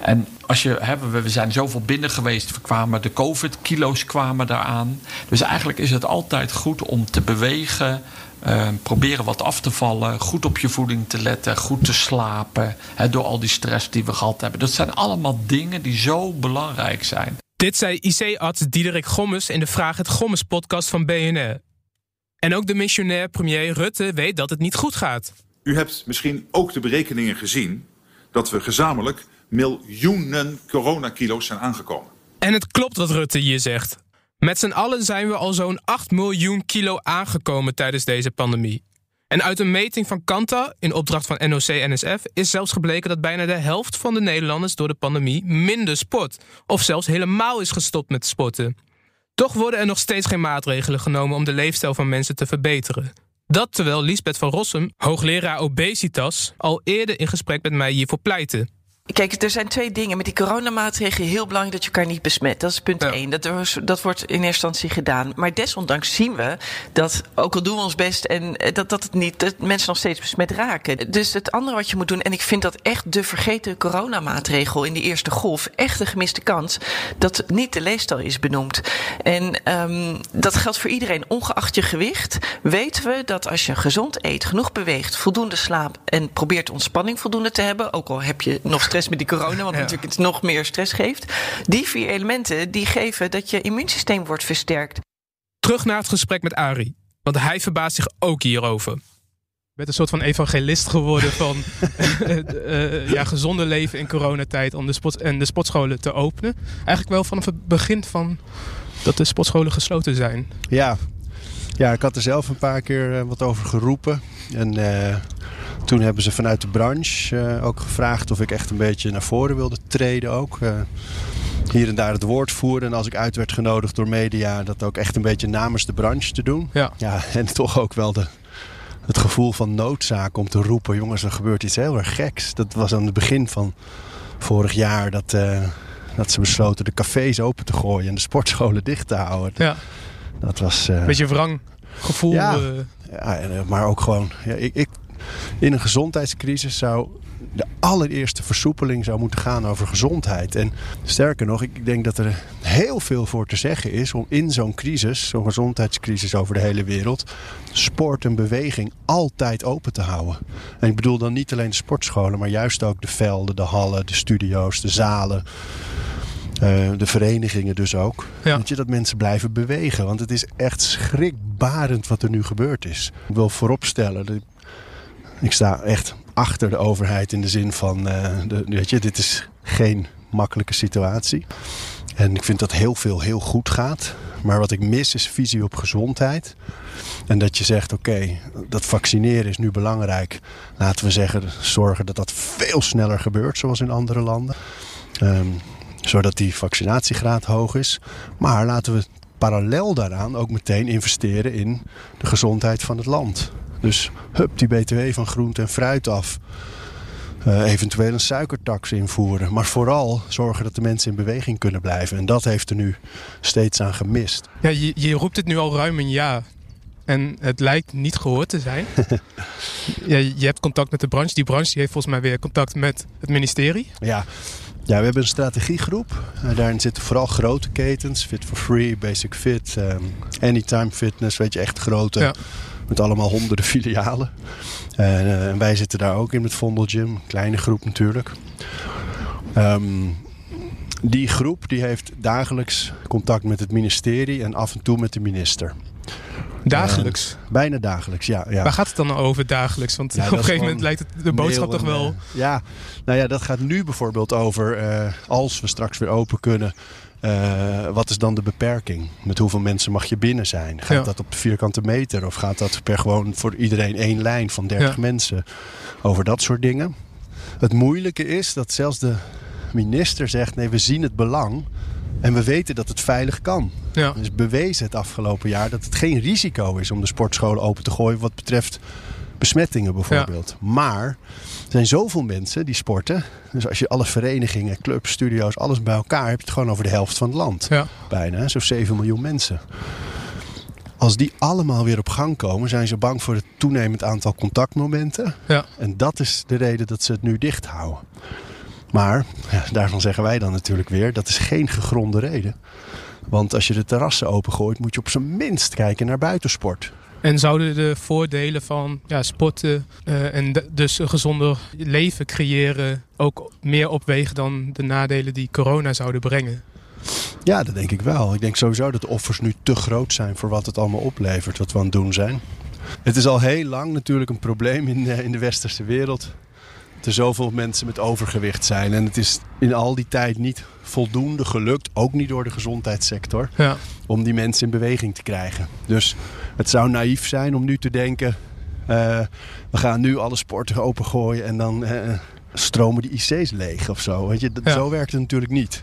En als je, hè, we zijn zoveel binnen geweest, we kwamen, de COVID-kilo's kwamen daaraan. Dus eigenlijk is het altijd goed om te bewegen. Uh, proberen wat af te vallen, goed op je voeding te letten, goed te slapen. Hè, door al die stress die we gehad hebben. Dat zijn allemaal dingen die zo belangrijk zijn.
Dit zei IC-arts Diederik Gommes in de Vraag het Gommes podcast van BNR. En ook de missionair premier Rutte weet dat het niet goed gaat.
U hebt misschien ook de berekeningen gezien dat we gezamenlijk miljoenen coronakilo's zijn aangekomen.
En het klopt wat Rutte hier zegt. Met z'n allen zijn we al zo'n 8 miljoen kilo aangekomen tijdens deze pandemie. En uit een meting van Kanta in opdracht van NOC-NSF is zelfs gebleken dat bijna de helft van de Nederlanders door de pandemie minder sport. Of zelfs helemaal is gestopt met sporten. Toch worden er nog steeds geen maatregelen genomen om de leefstijl van mensen te verbeteren. Dat terwijl Lisbeth van Rossum, hoogleraar obesitas, al eerder in gesprek met mij hiervoor pleitte.
Kijk, er zijn twee dingen. Met die coronamaatregelen heel belangrijk dat je elkaar niet besmet. Dat is punt ja. één. Dat, dat wordt in eerste instantie gedaan. Maar desondanks zien we dat, ook al doen we ons best, en eh, dat, dat, het niet, dat mensen nog steeds besmet raken. Dus het andere wat je moet doen, en ik vind dat echt de vergeten coronamaatregel in die eerste golf, echt een gemiste kans, dat niet de leefstijl is benoemd. En um, dat geldt voor iedereen. Ongeacht je gewicht, weten we dat als je gezond eet, genoeg beweegt, voldoende slaapt en probeert ontspanning voldoende te hebben, ook al heb je nog stress met die corona, wat ja. natuurlijk het nog meer stress geeft. Die vier elementen die geven dat je immuunsysteem wordt versterkt.
Terug naar het gesprek met Ari, want hij verbaast zich ook hierover. Ik ben een soort van evangelist geworden van uh, ja, gezonde leven in coronatijd om de sport en de sportscholen te openen. Eigenlijk wel vanaf het begin van dat de sportscholen gesloten zijn.
Ja, Ja, ik had er zelf een paar keer eh, wat over geroepen. En eh, toen hebben ze vanuit de branche eh, ook gevraagd of ik echt een beetje naar voren wilde treden ook. Hier en daar het woord voeren. En als ik uit werd genodigd door media, dat ook echt een beetje namens de branche te doen.
Ja.
Ja, en toch ook wel de, het gevoel van noodzaak om te roepen: jongens, er gebeurt iets heel erg geks. Dat was aan het begin van vorig jaar dat, dat ze besloten de cafés open te gooien en de sportscholen dicht te houden.
Ja,
Dat was.
een beetje wrang gevoel.
Ja.
eh,
ja, en, eh, maar ook gewoon, ja, ik, ik, in een gezondheidscrisis zou de allereerste versoepeling zou moeten gaan over gezondheid. En sterker nog, ik denk dat er heel veel voor te zeggen is om in zo'n crisis, zo'n gezondheidscrisis over de hele wereld, sport en beweging altijd open te houden. En ik bedoel dan niet alleen de sportscholen, maar juist ook de velden, de hallen, de studio's, de zalen. Eh, de verenigingen dus ook.
Ja.
Weet je, dat mensen blijven bewegen. Want het is echt schrikbarend wat er nu gebeurd is. Ik wil vooropstellen, dat- ik sta echt achter de overheid in de zin van, eh, de, weet je, dit is geen makkelijke situatie. En ik vind dat heel veel heel goed gaat. Maar wat ik mis is visie op gezondheid. En dat je zegt, oké, dat vaccineren is nu belangrijk. Laten we zeggen, zorgen dat dat veel sneller gebeurt, zoals in andere landen. Ehm, zodat die vaccinatiegraad hoog is. Maar laten we parallel daaraan ook meteen investeren in de gezondheid van het land. Dus hup, die btw van groente en fruit af. Eh, eventueel een suikertax invoeren. Maar vooral zorgen dat de mensen in beweging kunnen blijven. En dat heeft er nu steeds aan gemist.
ja, je, je roept het nu al ruim een jaar. En het lijkt niet gehoord te zijn. ja, je hebt contact met de branche. Die branche die heeft volgens mij weer contact met het ministerie.
Ja, ja we hebben een strategiegroep. Eh, daarin zitten vooral grote ketens. Fit for Free, Basic Fit, ehm, Anytime Fitness. Weet je, echt grote.
Ja.
Met allemaal honderden filialen. En, eh, en wij zitten daar ook in met Vondel Gym. Kleine groep natuurlijk. Ehm, die groep die heeft dagelijks contact met het ministerie en af en toe met de minister.
Dagelijks.
Bijna dagelijks, ja. ja.
Waar gaat het dan over dagelijks? Want
Ja,
op een gegeven moment lijkt het de boodschap toch wel...
eh, ja, nou ja, dat gaat nu bijvoorbeeld over eh, als we straks weer open kunnen. eh, wat is dan de beperking? Met hoeveel mensen mag je binnen zijn? Gaat
Ja.
dat op de vierkante meter? Of gaat dat per gewoon voor iedereen één lijn van 30
Ja.
mensen? Over dat soort dingen. Het moeilijke is dat zelfs de minister zegt: nee, we zien het belang. En we weten dat het veilig kan.
Ja.
Het is bewezen het afgelopen jaar dat het geen risico is om de sportscholen open te gooien wat betreft besmettingen bijvoorbeeld. Maar er zijn zoveel mensen die sporten. Dus als je alle verenigingen, clubs, studio's, alles bij elkaar heb je het gewoon over de helft van het land.
Ja.
Bijna, zo'n 7 miljoen mensen. Als die allemaal weer op gang komen, zijn ze bang voor het toenemend aantal contactmomenten.
Ja.
En dat is de reden dat ze het nu dicht houden. Maar daarvan zeggen wij dan natuurlijk weer, dat is geen gegronde reden. Want als je de terrassen opengooit, moet je op zijn minst kijken naar buitensport.
En zouden de voordelen van ja, sporten eh, en dus een gezonder leven creëren ook meer opwegen dan de nadelen die corona zouden brengen?
Ja, dat denk ik wel. Ik denk sowieso dat de offers nu te groot zijn voor wat het allemaal oplevert, wat we aan het doen zijn. Het is al heel lang natuurlijk een probleem in de, in de westerse wereld. Er zoveel mensen met overgewicht zijn. En het is in al die tijd niet voldoende gelukt, ook niet door de gezondheidssector,
Ja,
om die mensen in beweging te krijgen. Dus het zou naïef zijn om nu te denken: eh, we gaan nu alle sporten opengooien en dan eh, stromen die IC's leeg of zo. Weet je, dat,
Ja.
Zo werkt het natuurlijk niet.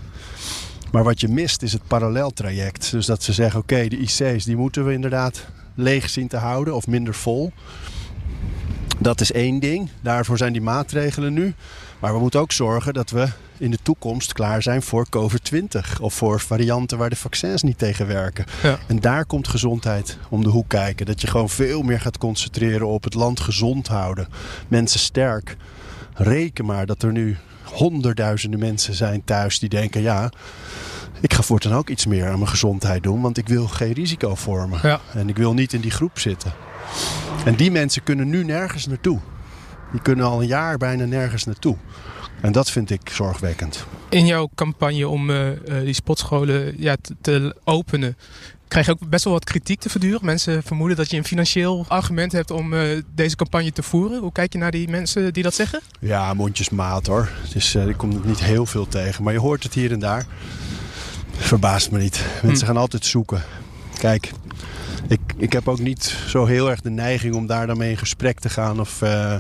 Maar wat je mist is het paralleltraject. Dus dat ze zeggen: oké, de IC's die moeten we inderdaad leeg zien te houden of minder vol. Dat is één ding. Daarvoor zijn die maatregelen nu. Maar we moeten ook zorgen dat we in de toekomst klaar zijn voor COVID-20 of voor varianten waar de vaccins niet tegen werken.
Ja.
En daar komt gezondheid om de hoek kijken. Dat je gewoon veel meer gaat concentreren op het land gezond houden, mensen sterk. Reken maar dat er nu honderdduizenden mensen zijn thuis die denken: ja, ik ga voortaan ook iets meer aan mijn gezondheid doen, want ik wil geen risico vormen.
Ja.
En ik wil niet in die groep zitten. En die mensen kunnen nu nergens naartoe. Die kunnen al een jaar bijna nergens naartoe. En dat vind ik zorgwekkend.
In jouw campagne om eh, eh, die sportscholen ja, te, te openen, krijg je ook best wel wat kritiek te verduren. Mensen vermoeden dat je een financieel argument hebt om eh, deze campagne te voeren. Hoe kijk je naar die mensen die dat zeggen?
Ja, mondjesmaat hoor. Dus eh, ik kom er niet heel veel tegen. Maar je hoort het hier en daar. Verbaast me niet. Mensen gaan altijd zoeken. kijk, ik, ik heb ook niet zo heel erg de neiging om daar dan mee in gesprek te gaan. Of, uh,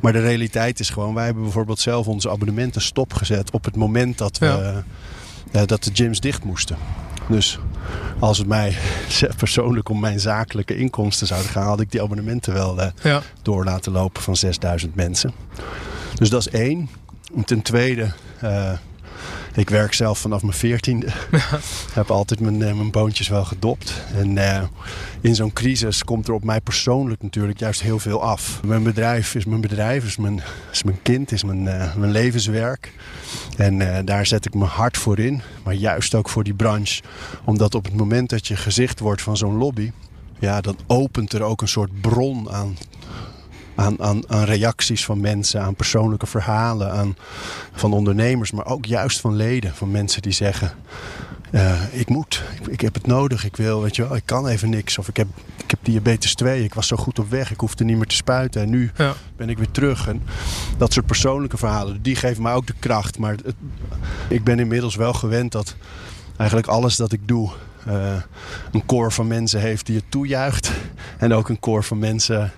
maar de realiteit is gewoon, wij hebben bijvoorbeeld zelf onze abonnementen stopgezet op het moment dat, we,
Ja.
eh, dat de gyms dicht moesten. Dus als het mij persoonlijk om mijn zakelijke inkomsten zouden gaan, had ik die abonnementen wel eh,
Ja.
door laten lopen van 6000 mensen. Dus dat is één. En ten tweede, eh, ik werk zelf vanaf mijn veertiende. heb altijd mijn, eh, mijn boontjes wel gedopt. En eh, in zo'n crisis komt er op mij persoonlijk natuurlijk juist heel veel af. Mijn bedrijf is mijn bedrijf, is mijn, is mijn kind, is mijn, eh, mijn levenswerk. En daar zet ik mijn hart voor in. Maar juist ook voor die branche. Omdat op het moment dat je gezicht wordt van zo'n lobby... Ja, dan opent er ook een soort bron aan aan, aan, aan reacties van mensen, aan persoonlijke verhalen aan, van ondernemers, maar ook juist van leden, van mensen die zeggen: eh, Ik moet, ik, ik heb het nodig, ik wil, weet je wel, ik kan even niks. Of ik heb, ik heb diabetes 2, ik was zo goed op weg, ik hoefde niet meer te spuiten en nu
Ja.
ben ik weer terug. En dat soort persoonlijke verhalen, die geven mij ook de kracht. Maar het, ik ben inmiddels wel gewend dat eigenlijk alles dat ik doe. eh, een koor van mensen heeft die het toejuicht. En ook een koor van mensen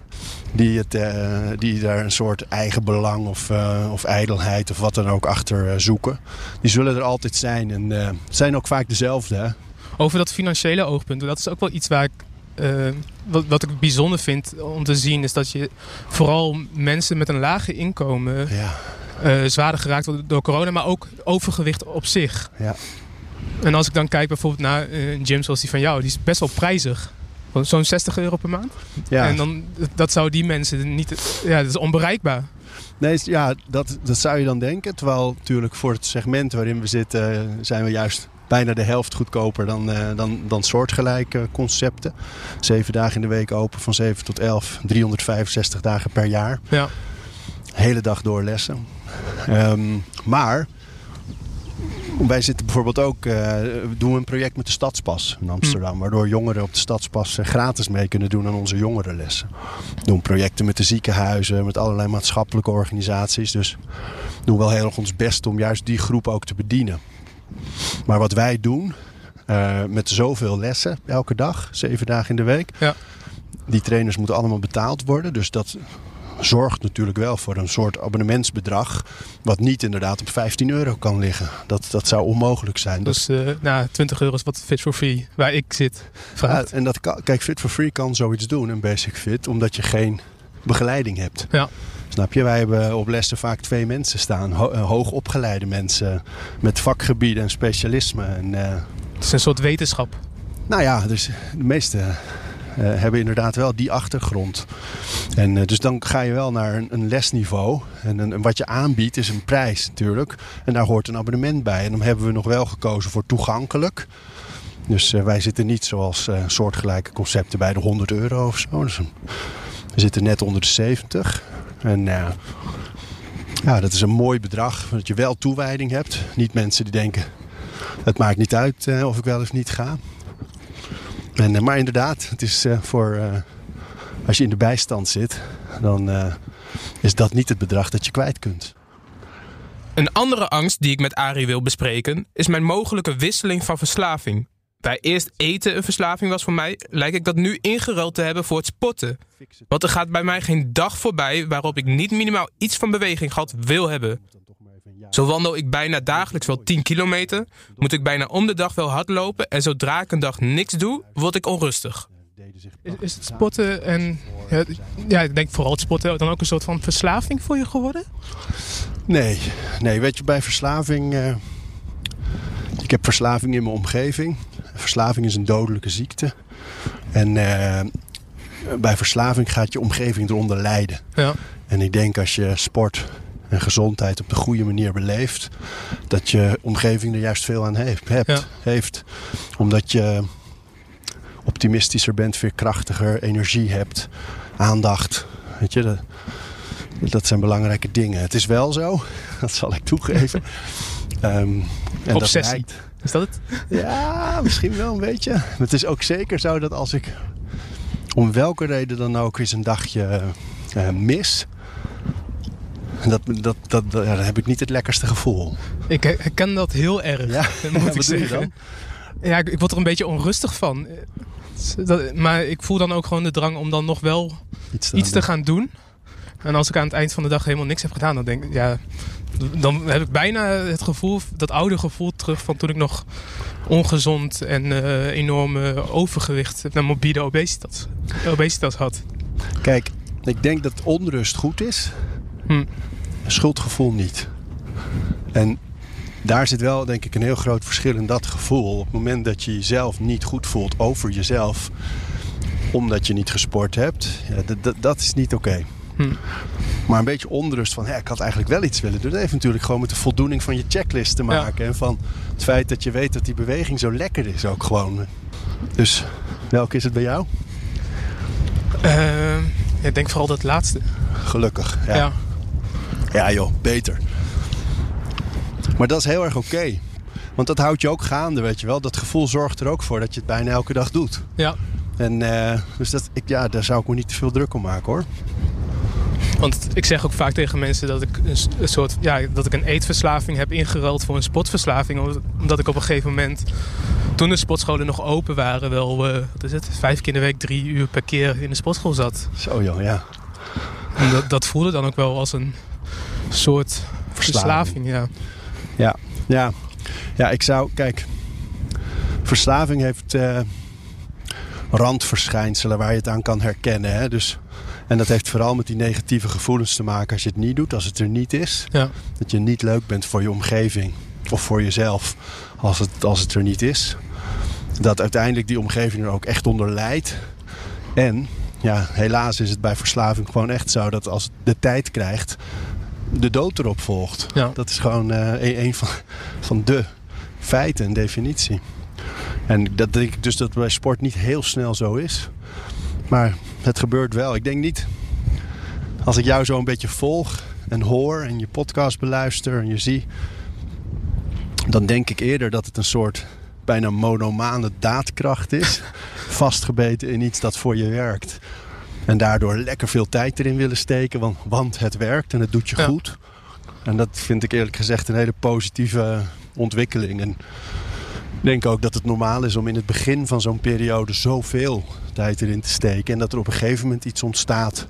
die, het, eh, die daar een soort eigen belang of, eh, of ijdelheid of wat dan ook achter eh, zoeken. Die zullen er altijd zijn. En het zijn ook vaak dezelfde. Hè?
Over dat financiële oogpunt, dat is ook wel iets waar ik. wat, wat ik bijzonder vind om te zien, is dat je vooral mensen met een lage inkomen
Ja,
zwaarder geraakt worden door corona, maar ook overgewicht op zich.
ja.
En als ik dan kijk bijvoorbeeld naar een gym zoals die van jou, die is best wel prijzig. Zo'n 60 euro per maand.
ja.
En dan, dat zou die mensen niet. Ja, dat is onbereikbaar.
Nee, ja, dat, dat zou je dan denken. Terwijl natuurlijk voor het segment waarin we zitten eh, zijn we juist bijna de helft goedkoper dan, eh, dan, dan soortgelijke concepten. Zeven dagen in de week open van 7 tot 11, 365 dagen per jaar.
Ja.
Hele dag door lessen. Ehm, maar wij zitten bijvoorbeeld ook, eh, doen we een project met de Stadspas in Amsterdam. Waardoor jongeren op de Stadspas eh, gratis mee kunnen doen aan onze jongerenlessen. We doen projecten met de ziekenhuizen, met allerlei maatschappelijke organisaties. Dus we doen wel heel erg ons best om juist die groep ook te bedienen. Maar wat wij doen, eh, met zoveel lessen elke dag, zeven dagen in de week.
Ja.
Die trainers moeten allemaal betaald worden. Dus dat zorgt natuurlijk wel voor een soort abonnementsbedrag. Wat niet inderdaad op 15 euro kan liggen. Dat, dat zou onmogelijk zijn.
Dus nou, 20 euro is wat Fit for Free, waar ik zit.
Ja, en dat kan, kijk, Fit for Free kan zoiets doen, een Basic Fit, omdat je geen begeleiding hebt.
Ja.
Snap je? Wij hebben op lessen vaak twee mensen staan. Ho eh, hoogopgeleide mensen met vakgebieden en specialisme. En, eh,
Het is een soort wetenschap.
nou ja, dus de meeste hebben inderdaad wel die achtergrond. En eh, dus dan ga je wel naar een, lesniveau. En, en wat je aanbiedt is een prijs natuurlijk. En daar hoort een abonnement bij. En dan hebben we nog wel gekozen voor toegankelijk. Dus eh, wij zitten niet zoals eh, soortgelijke concepten bij de 100 euro of zo. Dus, we zitten net onder de 70. En eh, ja, dat is een mooi bedrag. Dat je wel toewijding hebt. Niet mensen die denken, het maakt niet uit eh, of ik wel of niet ga. En, eh, maar inderdaad, het is eh, voor eh, als je in de bijstand zit, dan is dat niet het bedrag dat je kwijt kunt.
Een andere angst die ik met Arie wil bespreken is mijn mogelijke wisseling van verslaving. Waar eerst eten een verslaving was voor mij, lijkt ik dat nu ingeruild te hebben voor het sporten. Want er gaat bij mij geen dag voorbij waarop ik niet minimaal iets van beweging gehad wil hebben. Zo wandel ik bijna dagelijks wel 10 kilometer, moet ik bijna om de dag wel hardlopen en zodra ik een dag niks doe, word ik onrustig.
Is, is het sporten en. Ja, ja, ik denk vooral het sporten dan ook een soort van verslaving voor je geworden?
Nee, nee, weet je, bij verslaving. eh, ik heb verslaving in mijn omgeving. Verslaving is een dodelijke ziekte. En eh, bij verslaving gaat je omgeving eronder lijden.
Ja.
En ik denk als je sport en gezondheid op de goede manier beleeft, dat je omgeving er juist veel aan heeft. hebt,
Ja.
heeft. Omdat je optimistischer bent, veerkrachtiger, energie hebt, aandacht. Weet je, dat, dat zijn belangrijke dingen. Het is wel zo, dat zal ik toegeven. Ehm, en dat lijkt-
Is dat het?
ja, misschien wel een beetje. Maar het is ook zeker zo dat als ik om welke reden dan ook eens een dagje eh, mis, dat, dat, dat, ja, dan heb ik niet het lekkerste gevoel.
Ik herken dat heel erg,
Ja,
moet
wat
ik zeggen. ja, ik, ik word er een beetje onrustig van. Dat, maar ik voel dan ook gewoon de drang om dan nog wel
Iets te,
iets te gaan doen. En als ik aan het eind van de dag helemaal niks heb gedaan, dan denk ik, ja, dan heb ik bijna het gevoel, dat oude gevoel terug van toen ik nog ongezond en eh, enorm eh, overgewicht en morbide obesitas, obesitas had.
Kijk, ik denk dat onrust goed is.
Hm.
Schuldgevoel niet. En daar zit wel, denk ik, een heel groot verschil in dat gevoel. Op het moment dat je jezelf niet goed voelt over jezelf, omdat je niet gesport hebt, ja, dat- is niet oké.
Hm.
Maar een beetje onrust van, hè, ik had eigenlijk wel iets willen doen. Dat heeft natuurlijk gewoon met de voldoening van je checklist te maken. En van het feit dat je weet dat die beweging zo lekker is ook gewoon. Dus welke is het bij jou?
Eh, ja, ik denk vooral dat laatste.
Gelukkig.
Ja.
Ja, ja joh, beter. Maar dat is heel erg oké. Want dat houdt je ook gaande, weet je wel. Dat gevoel zorgt er ook voor dat je het bijna elke dag doet.
ja.
En eh, dus dat, ik, ja, daar zou ik me niet te veel druk om maken hoor.
Want ik zeg ook vaak tegen mensen dat ik een, soort ja, dat ik een eetverslaving heb ingeruild voor een sportverslaving. Omdat- Omdat ik op een gegeven moment, toen de sportscholen nog open waren, wel eh, wat is het, vijf keer in de week drie uur per keer in de sportschool zat.
Zo joh, ja.
En dat, dat voelde dan ook wel als een soort
Verslaving.
verslaving. ja.
Ja, ja. ja ik zou, kijk, verslaving heeft eh, randverschijnselen waar je het aan kan herkennen. Hè? Dus, en dat heeft vooral met die negatieve gevoelens te maken als je het niet doet, als het er niet is.
Ja.
Dat je niet leuk bent voor je omgeving of voor jezelf als het, als het er niet is. Dat uiteindelijk die omgeving er ook echt onder lijdt. En ja, helaas is het bij verslaving gewoon echt zo dat als het de tijd krijgt, de dood erop volgt.
Ja.
Dat is gewoon een, een van, van de feiten en definitie. En dat denk ik dus dat bij sport niet heel snel zo is. Maar het gebeurt wel. Ik denk niet, als ik jou zo een beetje volg en hoor en je podcast beluister en je zie, dan denk ik eerder dat het een soort bijna monomane daadkracht is. Vastgebeten in iets dat voor je werkt. En daardoor lekker veel tijd erin willen steken, want, want het werkt en het doet je
Ja.
goed. En dat vind ik eerlijk gezegd een hele positieve ontwikkeling. En ik denk ook dat het normaal is om in het begin van zo'n periode zoveel tijd erin te steken. En dat er op een gegeven moment iets ontstaat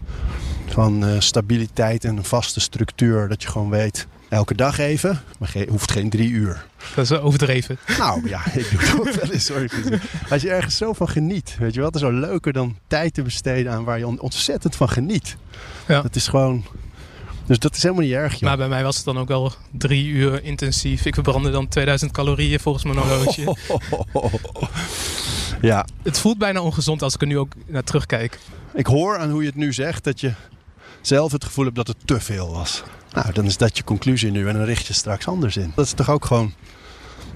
van eh, stabiliteit en een vaste structuur. Dat je gewoon weet, elke dag even, maar ge- hoeft geen drie uur.
Dat is overdreven.
Nou ja, ik doe het ook wel eens. Het- Als je ergens zo van geniet, weet je wel, het is zo leuker dan tijd te besteden aan waar je on- ontzettend van geniet.
Ja.
Dat is gewoon, dus dat is helemaal niet erg, joh.
Maar bij mij was het dan ook wel drie uur intensief. Ik verbrandde dan 2000 calorieën volgens mijn horloge.
Ja,
Het voelt bijna ongezond als ik er nu ook naar terugkijk.
ik hoor aan hoe je het nu zegt dat je zelf het gevoel hebt dat het te veel was. Nou, dan is dat je conclusie nu en dan richt je straks anders in. Dat is toch ook gewoon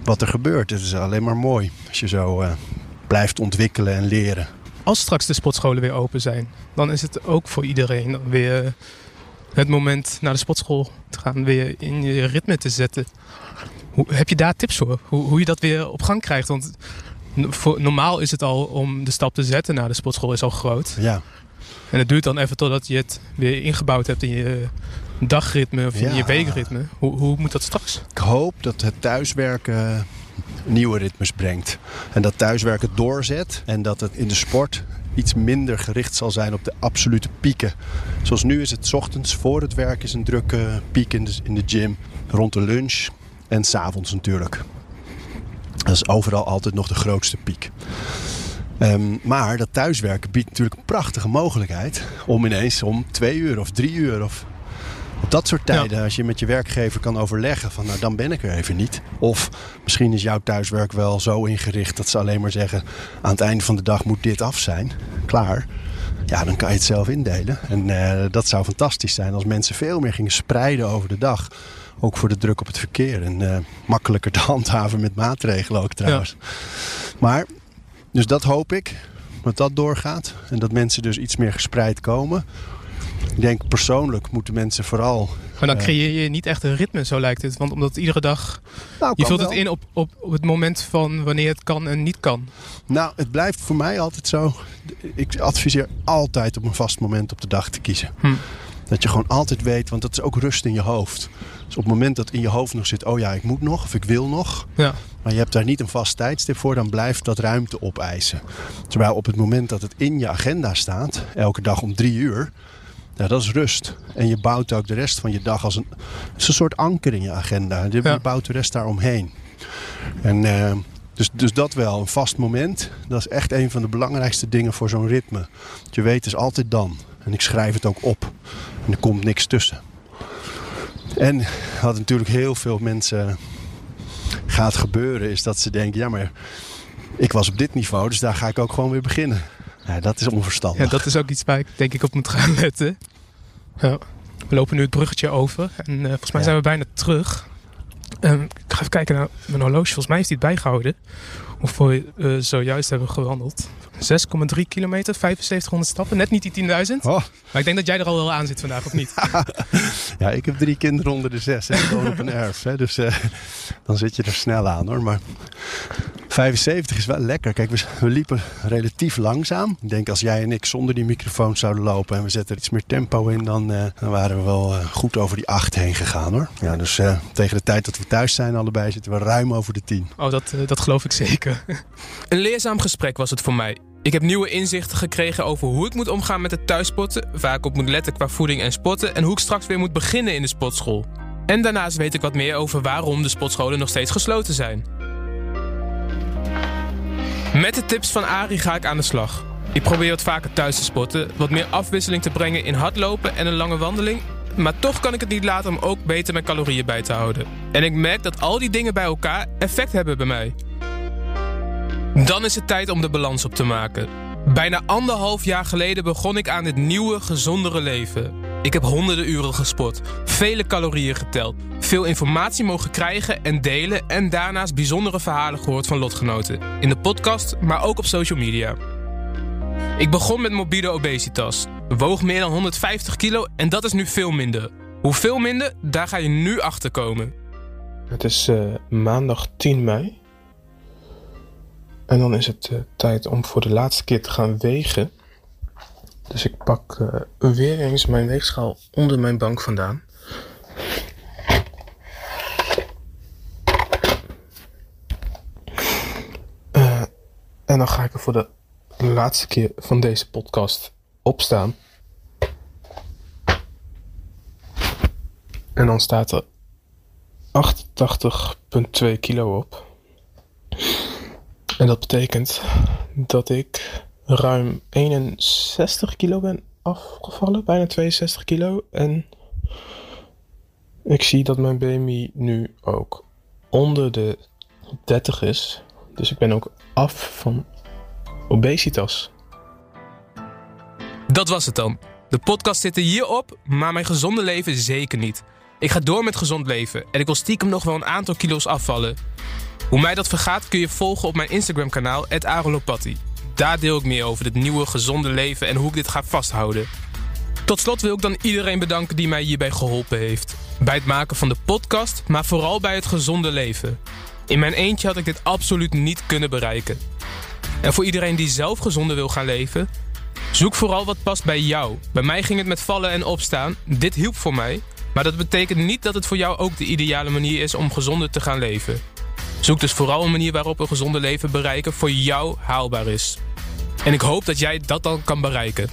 wat er gebeurt. Het is alleen maar mooi als je zo eh, blijft ontwikkelen en leren.
Als straks de sportscholen weer open zijn, dan is het ook voor iedereen weer het moment naar de sportschool te gaan, weer in je ritme te zetten. Hoe, heb je daar tips voor? Hoe, hoe je dat weer op gang krijgt? Want voor, normaal is het al om de stap te zetten naar de sportschool is al groot.
Ja,
En het duurt dan even totdat je het weer ingebouwd hebt in je dagritme of in
Ja.
je weekritme. Hoe, hoe moet dat straks?
Ik hoop dat het thuiswerken nieuwe ritmes brengt. En dat thuiswerken doorzet. En dat het in de sport iets minder gericht zal zijn op de absolute pieken. Zoals nu is het 's ochtends voor het werk is een drukke piek in de, in de gym. Rond de lunch en s'avonds natuurlijk. Dat is overal altijd nog de grootste piek. Ehm, maar dat thuiswerken biedt natuurlijk een prachtige mogelijkheid om ineens om twee uur of drie uur of op dat soort tijden, als je met je werkgever kan overleggen van nou dan ben ik er even niet. Of misschien is jouw thuiswerk wel zo ingericht dat ze alleen maar zeggen aan het einde van de dag moet dit af zijn. Klaar. Ja, dan kan je het zelf indelen. En eh, dat zou fantastisch zijn als mensen veel meer gingen spreiden over de dag. Ook voor de druk op het verkeer. En eh, makkelijker te handhaven met maatregelen ook trouwens. Maar, dus dat hoop ik. Dat dat doorgaat. En dat mensen dus iets meer gespreid komen. Ik denk persoonlijk moeten mensen vooral.
Maar dan
Ja.
creëer je niet echt een ritme, zo lijkt het. Want omdat iedere dag
Nou,
Je vult
wel.
het in op, op, op het moment van wanneer het kan en niet kan.
Nou, het blijft voor mij altijd zo. Ik adviseer altijd op een vast moment op de dag te kiezen.
Hm.
Dat je gewoon altijd weet, want dat is ook rust in je hoofd. Dus op het moment dat in je hoofd nog zit, oh ja, ik moet nog of ik wil nog.
Ja.
Maar je hebt daar niet een vast tijdstip voor, dan blijft dat ruimte opeisen. Terwijl op het moment dat het in je agenda staat, elke dag om drie uur, ja, dat is rust. En je bouwt ook de rest van je dag als een, is een soort anker in je agenda. Je
Ja.
bouwt de rest daaromheen. En eh, dus, dus dat wel, een vast moment. Dat is echt een van de belangrijkste dingen voor zo'n ritme. Je weet, het is altijd dan. En ik schrijf het ook op. En er komt niks tussen. En wat natuurlijk heel veel mensen gaat gebeuren, is dat ze denken: ja, maar ik was op dit niveau, dus daar ga ik ook gewoon weer beginnen. Ja, dat is onverstandig.
Ja, dat is ook iets waar ik denk ik op moet gaan letten. Ja. We lopen nu het bruggetje over en eh, volgens mij
Ja.
zijn we bijna terug. Ehm, ik ga even kijken naar mijn horloge. Volgens mij heeft hij het bijgehouden. Hoeveel we eh, zojuist hebben gewandeld. 6,3 kilometer, 7500 stappen. Net niet die 10.000.
Oh,
Maar ik denk dat jij er al wel aan zit vandaag, of niet?
ja, ik heb drie kinderen onder de zes. hè. Ik woon op een erf. Hè, dus eh, dan zit je er snel aan hoor. Maar 75 is wel lekker. Kijk, we, we liepen relatief langzaam. Ik denk als jij en ik zonder die microfoon zouden lopen en we zetten er iets meer tempo in, dan, eh, dan waren we wel eh, goed over die 8 heen gegaan hoor. Ja, dus eh, tegen de tijd dat we thuis zijn allebei zitten we ruim over de 10.
Oh, dat, dat geloof ik zeker.
Een leerzaam gesprek was het voor mij. Ik heb nieuwe inzichten gekregen over hoe ik moet omgaan met het thuissporten, waar ik op moet letten qua voeding en sporten en hoe ik straks weer moet beginnen in de sportschool. En daarnaast weet ik wat meer over waarom de sportscholen nog steeds gesloten zijn. Met de tips van Ari ga ik aan de slag. Ik probeer wat vaker thuis te sporten, wat meer afwisseling te brengen in hardlopen en een lange wandeling. Maar toch kan ik het niet laten om ook beter mijn calorieën bij te houden. En ik merk dat al die dingen bij elkaar effect hebben bij mij. Dan is het tijd om de balans op te maken. Bijna anderhalf jaar geleden begon ik aan dit nieuwe, gezondere leven. Ik heb honderden uren gesport, vele calorieën geteld, veel informatie mogen krijgen en delen en daarnaast bijzondere verhalen gehoord van lotgenoten. In de podcast, maar ook op social media. Ik begon met morbide obesitas, woog meer dan 150 kilo en dat is nu veel minder. Hoeveel minder, daar ga je nu achter komen.
Het is eh, maandag 10 mei. En dan is het eh, tijd om voor de laatste keer te gaan wegen. Dus ik pak eh, weer eens mijn weegschaal onder mijn bank vandaan. Eh, en dan ga ik er voor de laatste keer van deze podcast opstaan. En dan staat er 88,2 kilo op. En dat betekent dat ik ruim 61 kilo ben afgevallen, bijna 62 kilo. En ik zie dat mijn BMI nu ook onder de 30 is. Dus ik ben ook af van obesitas.
Dat was het dan. De podcast zit er hier op, maar mijn gezonde leven zeker niet. Ik ga door met gezond leven en ik wil stiekem nog wel een aantal kilo's afvallen. Hoe mij dat vergaat kun je volgen op mijn Instagram kanaal @arolopatti. Daar deel ik meer over dit nieuwe gezonde leven en hoe ik dit ga vasthouden. Tot slot wil ik dan iedereen bedanken die mij hierbij geholpen heeft. Bij het maken van de podcast, maar vooral bij het gezonde leven. In mijn eentje had ik dit absoluut niet kunnen bereiken. En voor iedereen die zelf gezonder wil gaan leven, Zoek vooral wat past bij jou. Bij mij ging het met vallen en opstaan. Dit hielp voor mij. Maar dat betekent niet dat het voor jou ook de ideale manier is om gezonder te gaan leven. Zoek dus vooral een manier waarop een gezonder leven bereiken voor jou haalbaar is. En ik hoop dat jij dat dan kan bereiken.